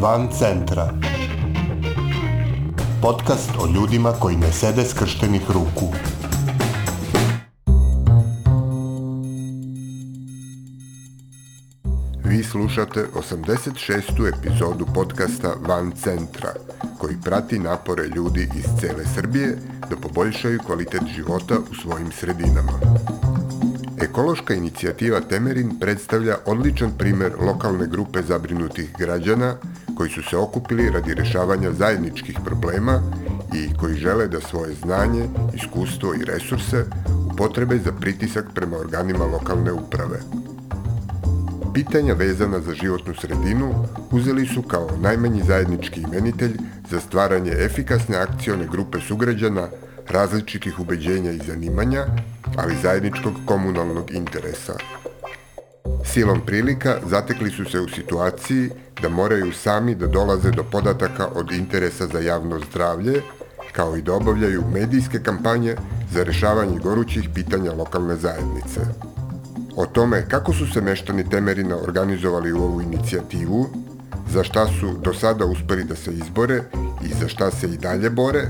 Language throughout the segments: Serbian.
Van centra. Podcast o ljudima koji ne sede skrštenih ruku. Vi slušate 86. epizodu podcasta Van centra, koji prati napore ljudi iz cele Srbije da poboljšaju kvalitet života u svojim sredinama. Ekološka inicijativa Temerin predstavlja odličan primer lokalne grupe zabrinutih građana koji su se okupili radi rešavanja zajedničkih problema i koji žele da svoje znanje, iskustvo i resurse upotrebe za pritisak prema organima lokalne uprave. Pitanja vezana za životnu sredinu uzeli su kao najmanji zajednički imenitelj za stvaranje efikasne akcione grupe sugrađana različitih ubeđenja i zanimanja, ali zajedničkog komunalnog interesa. Silom prilika zatekli su se u situaciji da moraju sami da dolaze do podataka od interesa za javno zdravlje, kao i da obavljaju medijske kampanje za rešavanje gorućih pitanja lokalne zajednice. O tome kako su se meštani Temerina organizovali u ovu inicijativu, za šta su do sada uspeli da se izbore i za šta se i dalje bore,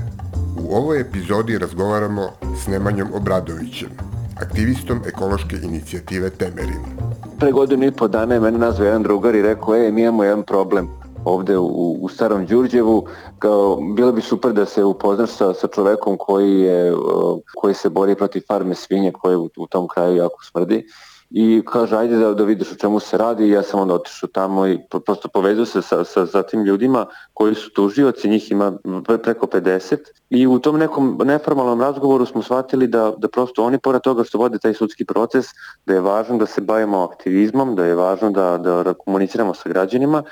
u ovoj epizodi razgovaramo s Nemanjom Obradovićem, aktivistom ekološke inicijative Temerin. Pre godinu i po dana je mene nazvao jedan drugar i rekao, e, mi imamo jedan problem ovde u, u Starom Đurđevu, kao, bilo bi super da se upoznaš sa, sa čovekom koji, je, koji se bori protiv farme svinje koje u, u tom kraju jako smrdi i kaže ajde da, da vidiš o čemu se radi. I ja sam onda otišao tamo i prosto povezao se sa, sa, sa tim ljudima koji su tužioci, njih ima preko 50 i u tom nekom neformalnom razgovoru smo shvatili da, da prosto oni pored toga što vode taj sudski proces, da je važno da se bavimo aktivizmom, da je važno da, da komuniciramo sa građanima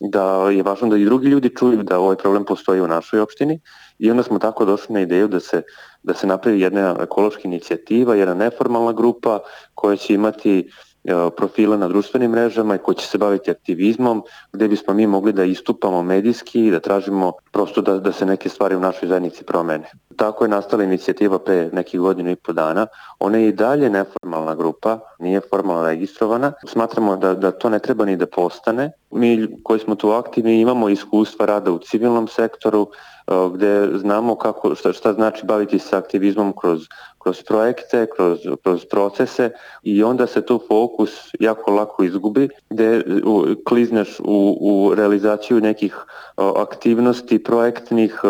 da je važno da i drugi ljudi čuju da ovaj problem postoji u našoj opštini i onda smo tako došli na ideju da se, da se napravi jedna ekološka inicijativa, jedna neformalna grupa koja će imati E, profila na društvenim mrežama i koji će se baviti aktivizmom, gde bismo mi mogli da istupamo medijski i da tražimo prosto da, da se neke stvari u našoj zajednici promene. Tako je nastala inicijativa pre nekih godina i po dana. Ona je i dalje neformalna grupa, nije formalno registrovana. Smatramo da, da to ne treba ni da postane. Mi koji smo tu aktivni imamo iskustva rada u civilnom sektoru, e, gde znamo kako, šta, šta znači baviti se aktivizmom kroz kroz projekte, kroz, kroz procese i onda se tu fokus jako lako izgubi gde klizneš u, u realizaciju nekih aktivnosti projektnih,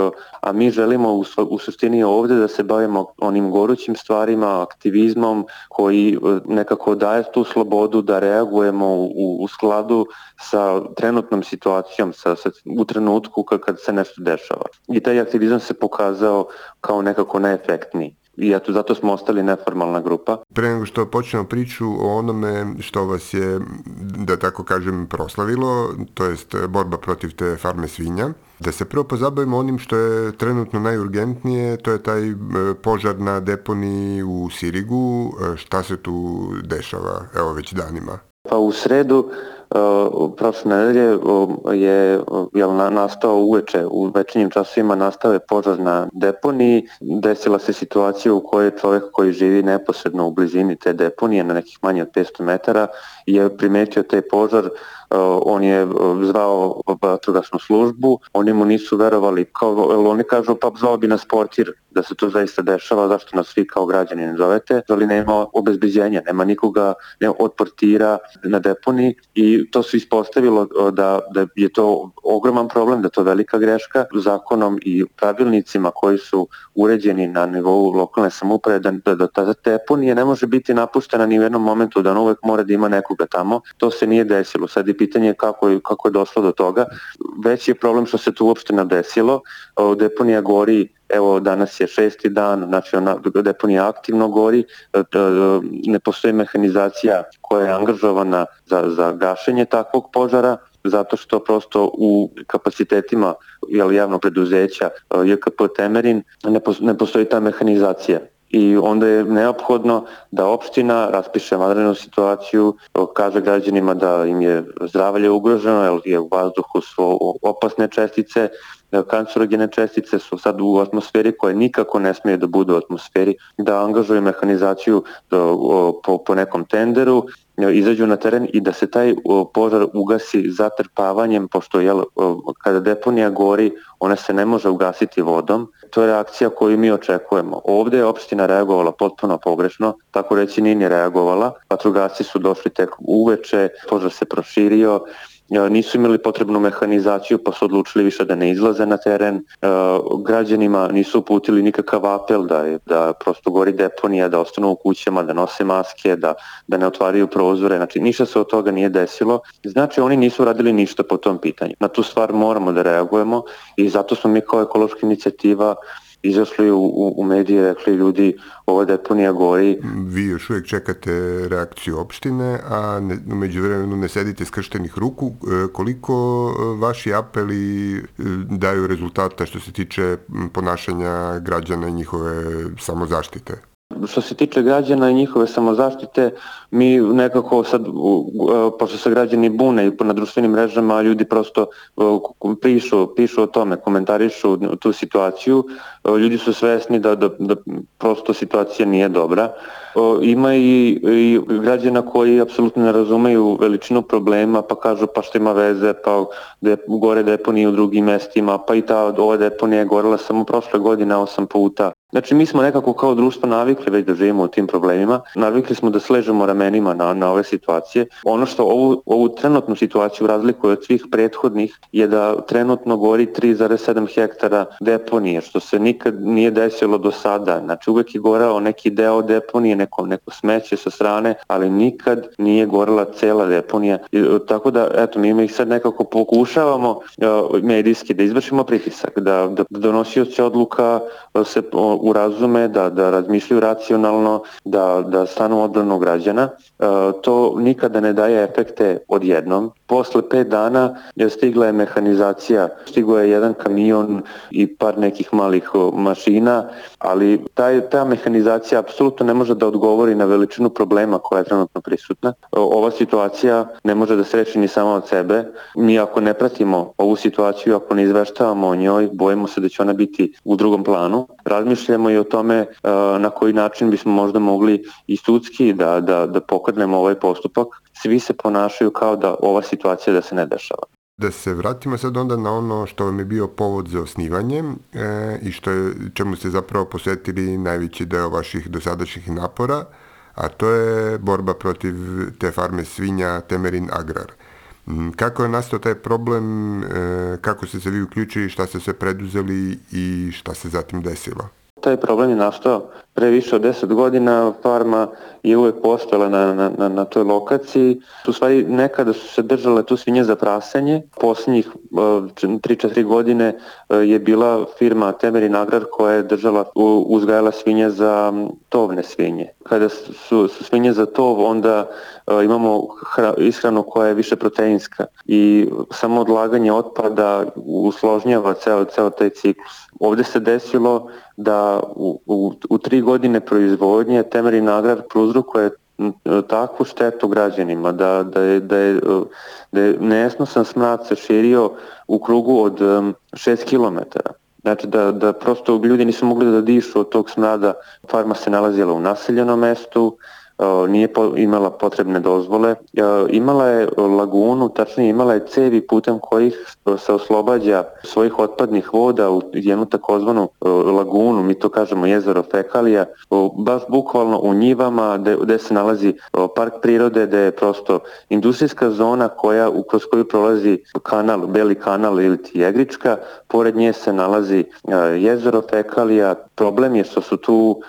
a mi želimo u, u suštini ovde da se bavimo onim gorućim stvarima, aktivizmom koji nekako daje tu slobodu da reagujemo u, u skladu sa trenutnom situacijom, sa, sa, u trenutku kad, kad se nešto dešava. I taj aktivizam se pokazao kao nekako neefektniji i eto zato smo ostali neformalna grupa. Pre nego što počnemo priču o onome što vas je, da tako kažem, proslavilo, to jest borba protiv te farme svinja, da se prvo pozabavimo onim što je trenutno najurgentnije, to je taj e, požar na deponiji u Sirigu, e, šta se tu dešava, evo već danima? Pa u sredu prošle nedelje je jel, nastao uveče, u večernjim časovima nastao je požar na deponiji. Desila se situacija u kojoj čovek koji živi neposredno u blizini te deponije na nekih manje od 500 metara je primetio taj požar. On je zvao vatrogasnu službu, oni mu nisu verovali, kao, oni kažu pa zvao bi nas portir da se to zaista dešava, zašto nas vi kao građani ne zovete, ali nema obezbeđenja, nema nikoga nema od portira na deponiji i to se ispostavilo da, da je to ogroman problem, da to velika greška zakonom i pravilnicima koji su uređeni na nivou lokalne samuprave, da, da, da ta deponija ne može biti napuštena ni u jednom momentu, da on uvek mora da ima nekoga tamo. To se nije desilo. Sad je pitanje kako kako je došlo do toga. Veći je problem što se to uopšte nadesilo. Deponija gori Evo danas je šesti dan, znači ona deponija aktivno gori, e, e, ne postoji mehanizacija koja je angažovana za, za gašenje takvog požara, zato što prosto u kapacitetima jel, javnog preduzeća e, JKP Temerin ne, ne postoji ta mehanizacija. I onda je neophodno da opština raspiše vanrednu situaciju, kaže građanima da im je zdravlje ugroženo, jer je u vazduhu su opasne čestice kancerogene čestice su sad u atmosferi koje nikako ne smije da budu u atmosferi, da angažuju mehanizaciju da, po, po nekom tenderu, izađu na teren i da se taj požar ugasi zatrpavanjem, pošto jel, kada deponija gori, ona se ne može ugasiti vodom. To je reakcija koju mi očekujemo. Ovde je opština reagovala potpuno pogrešno, tako reći nije ni reagovala. Patrogasci su došli tek uveče, požar se proširio, nisu imali potrebnu mehanizaciju pa su odlučili više da ne izlaze na teren. Građanima nisu uputili nikakav apel da, da prosto gori deponija, da ostanu u kućama, da nose maske, da, da ne otvaraju prozore. Znači ništa se od toga nije desilo. Znači oni nisu radili ništa po tom pitanju. Na tu stvar moramo da reagujemo i zato smo mi kao ekološka inicijativa izašli u, u medije, rekli ljudi ova deponija gori. Vi još uvijek čekate reakciju opštine, a ne, umeđu vremenu ne sedite skrštenih ruku. E, koliko e, vaši apeli e, daju rezultata što se tiče ponašanja građana i njihove samozaštite? Što se tiče građana i njihove samozaštite, mi nekako sad, pošto se građani bune i na društvenim mrežama, ljudi prosto pišu, pišu o tome, komentarišu tu situaciju, ljudi su svesni da, da, da prosto situacija nije dobra. Ima i, i građana koji apsolutno ne razumeju veličinu problema, pa kažu pa što ima veze, pa de, gore deponije u drugim mestima, pa i ta ova deponija je gorela samo prošle godine osam puta. Znači mi smo nekako kao društvo navikli već da živimo u tim problemima, navikli smo da sležemo ramenima na, na ove situacije. Ono što ovu, ovu trenutnu situaciju razlikuje od svih prethodnih je da trenutno gori 3,7 hektara deponije, što se nikad nije desilo do sada. Znači uvek je gorao neki deo deponije, neko, neko smeće sa strane, ali nikad nije gorela cela deponija. I, tako da, eto, mi ih sad nekako pokušavamo uh, medijski da izvršimo pritisak, da, da donosioci odluka se urazume, da, da razmišljaju racionalno, da, da stanu odbranu građana. E, to nikada ne daje efekte odjednom. Posle pet dana je stigla je mehanizacija, stigo je jedan kamion i par nekih malih mašina, ali taj, ta mehanizacija apsolutno ne može da odgovori na veličinu problema koja je trenutno prisutna. Ova situacija ne može da se reči ni sama od sebe. Mi ako ne pratimo ovu situaciju, ako ne izveštavamo o njoj, bojimo se da će ona biti u drugom planu. Razmišljamo i o tome na koji način bismo možda mogli i sudski da, da, da pokrenemo ovaj postupak. Svi se ponašaju kao da ova situacija da se ne dešava. Da se vratimo sad onda na ono što vam je bio povod za osnivanje e, i što je, čemu ste zapravo posvetili najveći deo vaših dosadašnjih napora, a to je borba protiv te farme svinja Temerin Agrar. Mm, kako je nastao taj problem, e, kako ste se vi uključili, šta ste sve preduzeli i šta se zatim desilo? Taj problem je nastao pre više od 10 godina, farma je uvek postojala na, na, na, na toj lokaciji. U stvari nekada su se držale tu svinje za prasanje. Poslednjih 3-4 godine e, je bila firma Temerin Agrar koja je držala, uzgajala svinje za tovne svinje. Kada su, su svinje za tov, onda e, imamo hra, ishranu koja je više proteinska i samo odlaganje otpada usložnjava ceo, ceo taj ciklus. Ovde se desilo da u, u, u tri godine proizvodnje Temerin Agrar prouzrukuje takvu štetu građanima, da, da, je, da, je, da je nesnosan smrad se širio u krugu od 6 km. Znači da, da prosto ljudi nisu mogli da dišu od tog smrada. Farma se nalazila u naseljenom mestu, nije imala potrebne dozvole. Imala je lagunu, tačnije imala je cevi putem kojih se oslobađa svojih otpadnih voda u jednu takozvanu lagunu, mi to kažemo jezero fekalija, baš bukvalno u njivama gde, se nalazi park prirode, gde je prosto industrijska zona koja, kroz koju prolazi kanal, Beli kanal ili Tijegrička, pored nje se nalazi jezero fekalija. Problem je što su tu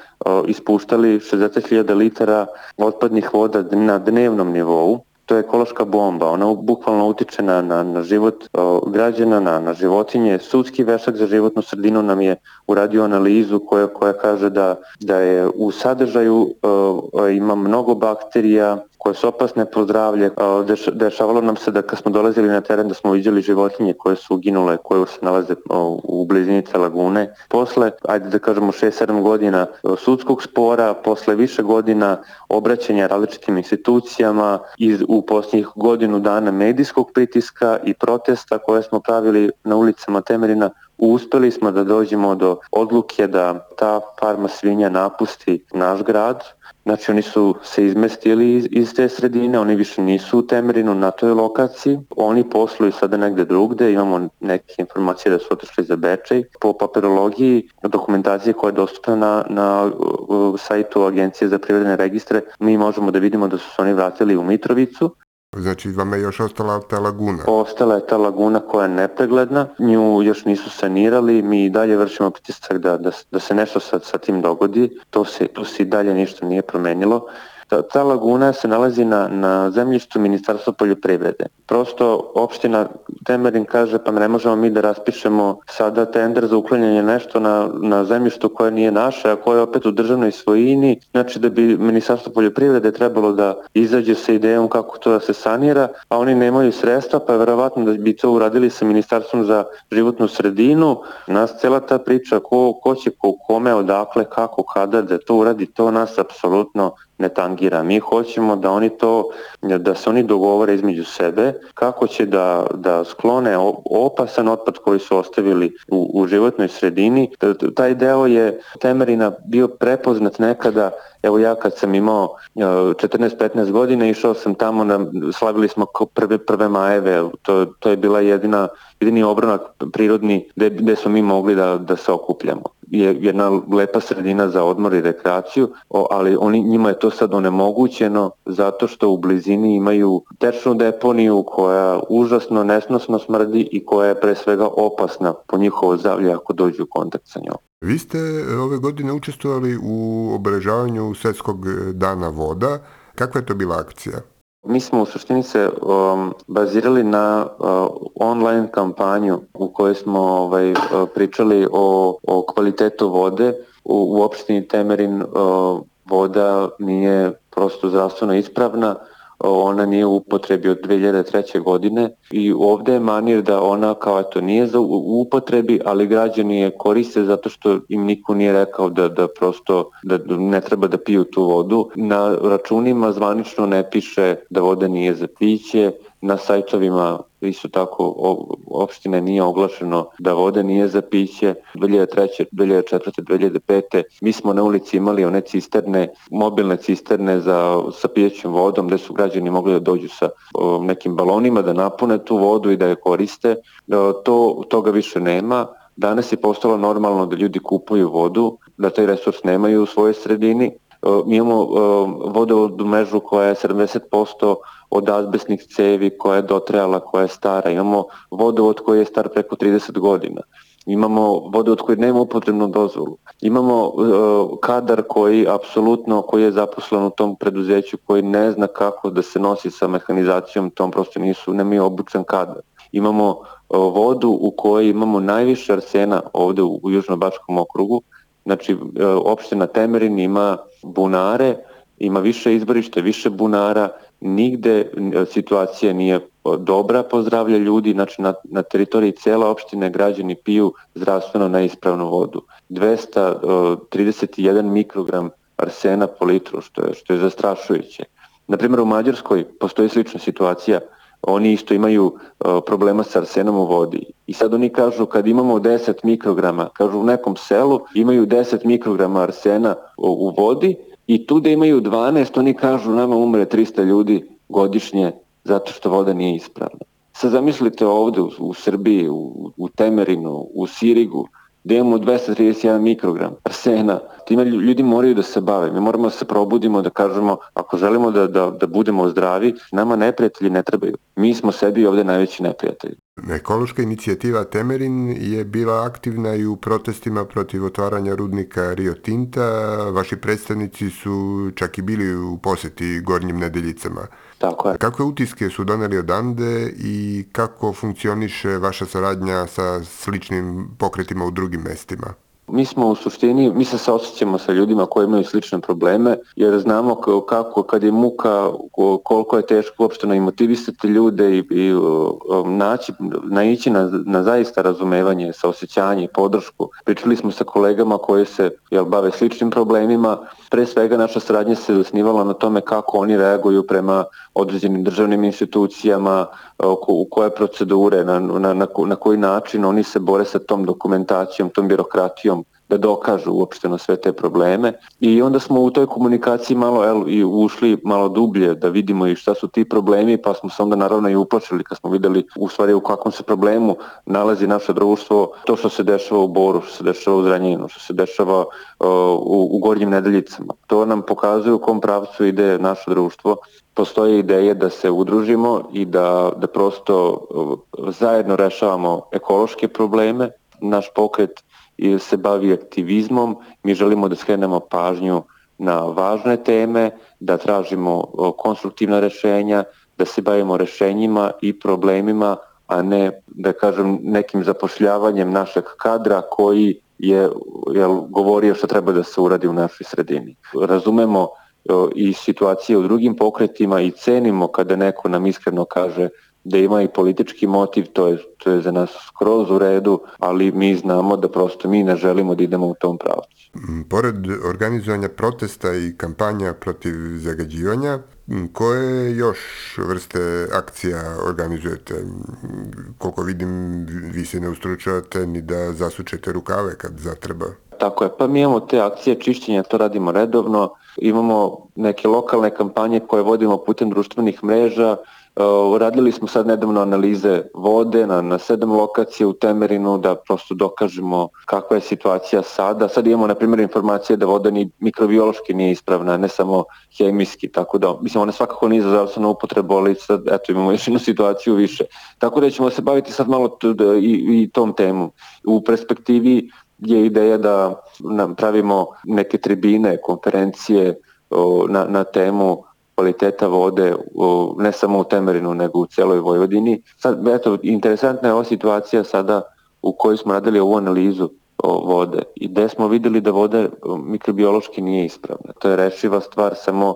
ispuštali 60.000 litara otpadnih voda na dnevnom nivou. To je ekološka bomba, ona bukvalno utiče na, na, na život o, građana, na, na životinje. Sudski vešak za životnu sredinu nam je uradio analizu koja, koja kaže da, da je u sadržaju o, ima mnogo bakterija, koje su opasne po zdravlje. Deš, dešavalo nam se da kad smo dolazili na teren da smo vidjeli životinje koje su uginule, koje se nalaze u blizini te lagune. Posle, ajde da kažemo 6-7 godina sudskog spora, posle više godina obraćanja različitim institucijama i u posljednjih godinu dana medijskog pritiska i protesta koje smo pravili na ulicama Temerina, uspeli smo da dođemo do odluke da ta farma svinja napusti naš grad, Znači oni su se izmestili iz, iz te sredine, oni više nisu u Temerinu na toj lokaciji, oni posluju sada negde drugde, imamo neke informacije da su otišli za Bečej. Po papirologiji dokumentacije koja je dostupna na, na sajtu Agencije za privredne registre, mi možemo da vidimo da su se oni vratili u Mitrovicu, Znači, vama je još ostala ta laguna? Ostala je ta laguna koja je nepregledna, nju još nisu sanirali, mi dalje vršimo pritisak da, da, da se nešto sa, sa tim dogodi, to se, to se i dalje ništa nije promenilo. Ta, ta laguna se nalazi na, na zemljištu Ministarstva poljoprivrede. Prosto opština Temerin kaže pa ne možemo mi da raspišemo sada tender za uklanjanje nešto na, na zemljištu koje nije naše, a koje je opet u državnoj svojini. Znači da bi Ministarstvo poljoprivrede trebalo da izađe sa idejom kako to da se sanira, a oni nemaju sredstva, pa je verovatno da bi to uradili sa Ministarstvom za životnu sredinu. Nas cela ta priča ko, ko će ko kome, odakle, kako, kada da to uradi, to nas apsolutno ne tangira. Mi hoćemo da oni to, da se oni dogovore između sebe kako će da, da sklone opasan otpad koji su ostavili u, u životnoj sredini. Taj deo je Temerina bio prepoznat nekada Evo ja kad sam imao 14-15 godina išao sam tamo, na, slavili smo prve, prve majeve, to, to je bila jedina, jedini obranak prirodni gde, gde smo mi mogli da, da se okupljamo je jedna lepa sredina za odmor i rekreaciju, ali oni, njima je to sad onemogućeno zato što u blizini imaju tečnu deponiju koja užasno nesnosno smrdi i koja je pre svega opasna po njihovo zavlje ako dođu u kontakt sa njom. Vi ste ove godine učestvovali u obeležavanju Svetskog dana voda. Kakva je to bila akcija? Mi smo u suštini se um, bazirali na uh, online kampanju u kojoj smo ovaj, uh, pričali o, o kvalitetu vode. U, u opštini Temerin uh, voda nije prosto zdravstveno ispravna, ona nije u upotrebi od 2003. godine i ovde je manir da ona kao eto nije za u upotrebi, ali građani je koriste zato što im niko nije rekao da, da prosto da ne treba da piju tu vodu. Na računima zvanično ne piše da voda nije za piće, na sajtovima isto tako opštine nije oglašeno da vode nije za piće 2003. 2004. 2005. mi smo na ulici imali one cisterne mobilne cisterne za, sa pijećom vodom gde su građani mogli da dođu sa o, nekim balonima da napune tu vodu i da je koriste o, to, toga više nema Danas je postalo normalno da ljudi kupuju vodu, da taj resurs nemaju u svojoj sredini. Mi imamo vodovodnu mrežu koja je 70% od azbestnih cevi koja je dotrejala, koja je stara. Imamo vodovod koji je star preko 30 godina. Imamo vodovod koji nema upotrebnu dozvolu. Imamo uh, kadar koji apsolutno, koji je zaposlen u tom preduzeću, koji ne zna kako da se nosi sa mehanizacijom, tom prosto nisu, nemaju obučan kadar. Imamo vodu u kojoj imamo najviše arsena ovde u, u Južnobačkom okrugu, znači uh, opština Temerin ima bunare, ima više izborišta, više bunara, nigde e, situacija nije dobra po zdravlje ljudi, znači na, na teritoriji cela opštine građani piju zdravstveno neispravnu vodu. 231 mikrogram arsena po litru, što je, što je zastrašujuće. Na primjer, u Mađarskoj postoji slična situacija, oni isto imaju uh, problema sa arsenom u vodi. I sad oni kažu kad imamo 10 mikrograma, kažu u nekom selu imaju 10 mikrograma arsena u vodi, I tu da imaju 12, oni kažu nama umre 300 ljudi godišnje zato što voda nije ispravna. Sad zamislite ovde u, u Srbiji, u, u Temerinu, u Sirigu, da imamo 231 mikrogram arsena. Time ljudi moraju da se bave. Mi moramo da se probudimo, da kažemo, ako želimo da, da, da budemo zdravi, nama neprijatelji ne trebaju. Mi smo sebi ovde najveći neprijatelji. Ekološka inicijativa Temerin je bila aktivna i u protestima protiv otvaranja rudnika Rio Tinta. Vaši predstavnici su čak i bili u poseti Gornjim nedeljicama. Tako je. Kakve utiske su doneli odande i kako funkcioniše vaša saradnja sa sličnim pokretima u drugim mestima? Mi smo u suštini, mi se saosjećamo sa ljudima koji imaju slične probleme, jer znamo kako, kad je muka, koliko je teško uopšte i motivisati ljude i, i naći, naići na, na zaista razumevanje, saosjećanje i podršku. Pričali smo sa kolegama koji se jel, bave sličnim problemima. Pre svega naša saradnja se zasnivala na tome kako oni reaguju prema određenim državnim institucijama, u koje procedure, na, na, na koji način oni se bore sa tom dokumentacijom, tom birokratijom da dokažu uopšteno sve te probleme i onda smo u toj komunikaciji malo el, i ušli malo dublje da vidimo i šta su ti problemi pa smo se onda naravno i uplašili kad smo videli u stvari u kakvom se problemu nalazi naše društvo to što se dešava u Boru, što se dešava u Zranjinu, što se dešava uh, u, u Gornjim nedeljicama. To nam pokazuje u kom pravcu ide naše društvo postoje ideje da se udružimo i da, da prosto zajedno rešavamo ekološke probleme. Naš pokret se bavi aktivizmom, mi želimo da skrenemo pažnju na važne teme, da tražimo konstruktivna rešenja, da se bavimo rešenjima i problemima, a ne, da kažem, nekim zapošljavanjem našeg kadra koji je jel, govorio što treba da se uradi u našoj sredini. Razumemo i situacije u drugim pokretima i cenimo kada neko nam iskreno kaže da ima i politički motiv, to je, to je za nas skroz u redu, ali mi znamo da prosto mi ne želimo da idemo u tom pravcu. Mm, pored organizovanja protesta i kampanja protiv zagađivanja, mm, koje još vrste akcija organizujete? Mm, koliko vidim, vi se ne ustručavate ni da zasučete rukave kad zatreba. Tako je, pa mi imamo te akcije čišćenja, to radimo redovno, imamo neke lokalne kampanje koje vodimo putem društvenih mreža, radili smo sad nedavno analize vode na, na sedam lokacija u Temerinu da prosto dokažemo kakva je situacija sada. Sad imamo na primjer informacije da voda ni mikrobiološki nije ispravna, ne samo hemijski, tako da mislim ona svakako nije za zdravstvenu upotrebu, ali sad eto imamo još jednu situaciju više. Tako da ćemo se baviti sad malo i, i tom temu. U perspektivi je ideja da nam pravimo neke tribine, konferencije na, na temu kvaliteta vode ne samo u Temerinu nego u celoj Vojvodini. Sad, eto, interesantna je ova situacija sada u kojoj smo radili ovu analizu vode i gde smo videli da voda mikrobiološki nije ispravna. To je rešiva stvar, samo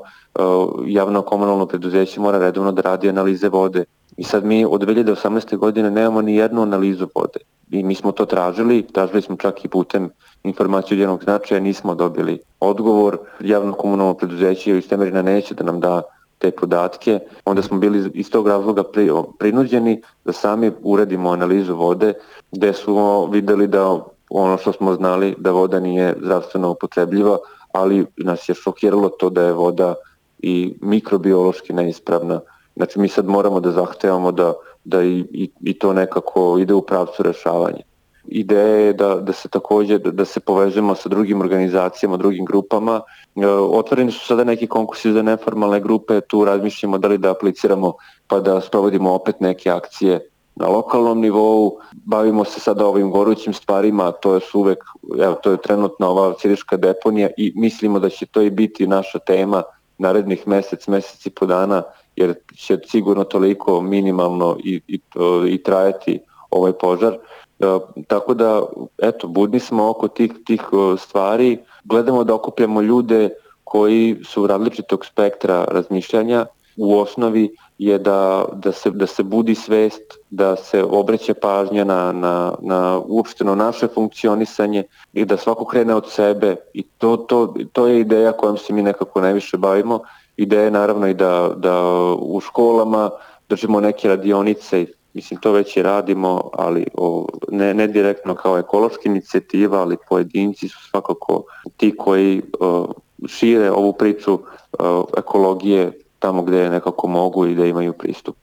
javno komunalno preduzeće mora redovno da radi analize vode. I sad mi od 2018. godine nemamo ni jednu analizu vode. I mi smo to tražili, tražili smo čak i putem informaciju jednog značaja, nismo dobili odgovor. Javno komunalno preduzeće iz Temerina neće da nam da te podatke, onda smo bili iz tog razloga pri, prinuđeni da sami uredimo analizu vode, gde smo videli da ono što smo znali da voda nije zdravstveno upotrebljiva, ali nas je šokiralo to da je voda i mikrobiološki neispravna. Znači mi sad moramo da zahtevamo da, da i, i, i to nekako ide u pravcu rešavanja. Ideja je da, da se takođe, da, da se povežemo sa drugim organizacijama, drugim grupama. E, otvoreni su sada neki konkursi za neformalne grupe, tu razmišljamo da li da apliciramo pa da sprovodimo opet neke akcije na lokalnom nivou, bavimo se sada ovim gorućim stvarima, to je uvek, evo, to je trenutno ova siriška deponija i mislimo da će to i biti naša tema narednih mesec, mesec i po dana, jer će sigurno toliko minimalno i, i, i trajati ovaj požar. E, tako da, eto, budni smo oko tih, tih stvari, gledamo da okupljamo ljude koji su različitog spektra razmišljanja, u osnovi je da, da, se, da se budi svest, da se obreće pažnja na, na, na uopšteno naše funkcionisanje i da svako krene od sebe i to, to, to je ideja kojom se mi nekako najviše bavimo. Ideja je naravno i da, da u školama držimo neke radionice Mislim, to već i radimo, ali o, ne, ne direktno kao ekološka inicijativa, ali pojedinci su svakako ti koji o, šire ovu priču o, ekologije tamo gde nekako mogu i da imaju pristup.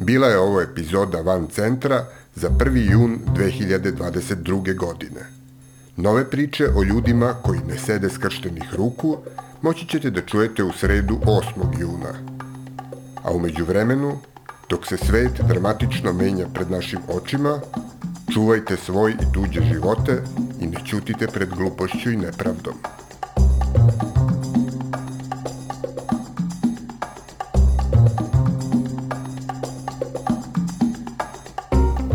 Bila je ovo epizoda Van Centra za 1. jun 2022. godine. Nove priče o ljudima koji ne sede skrštenih ruku moći ćete da čujete u sredu 8. juna. A umeđu vremenu Dok se svet dramatično menja pred našim očima, čuvajte svoj i tuđe živote i ne ćutite pred glupošću i nepravdom.